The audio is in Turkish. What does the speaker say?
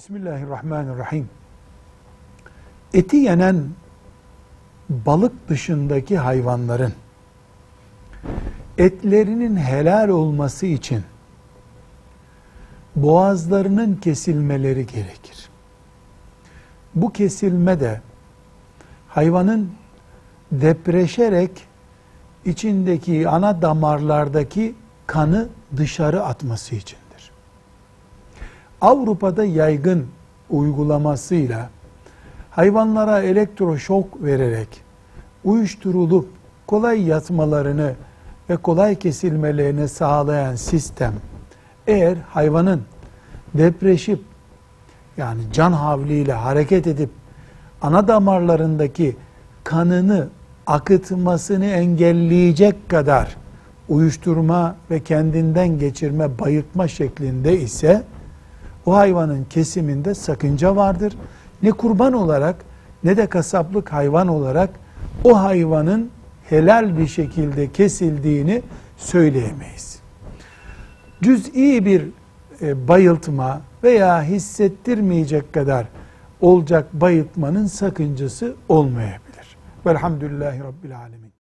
Bismillahirrahmanirrahim. Eti yenen balık dışındaki hayvanların etlerinin helal olması için boğazlarının kesilmeleri gerekir. Bu kesilme de hayvanın depreşerek içindeki ana damarlardaki kanı dışarı atması içindir. Avrupa'da yaygın uygulamasıyla hayvanlara elektroşok vererek uyuşturulup kolay yatmalarını ve kolay kesilmelerini sağlayan sistem eğer hayvanın depreşip yani can havliyle hareket edip ana damarlarındaki kanını akıtmasını engelleyecek kadar uyuşturma ve kendinden geçirme, bayıltma şeklinde ise o hayvanın kesiminde sakınca vardır. Ne kurban olarak ne de kasaplık hayvan olarak o hayvanın helal bir şekilde kesildiğini söyleyemeyiz. Cüz'i bir e, bayıltma veya hissettirmeyecek kadar olacak bayıltmanın sakıncası olmayabilir. Velhamdülillahi Rabbil Alemin.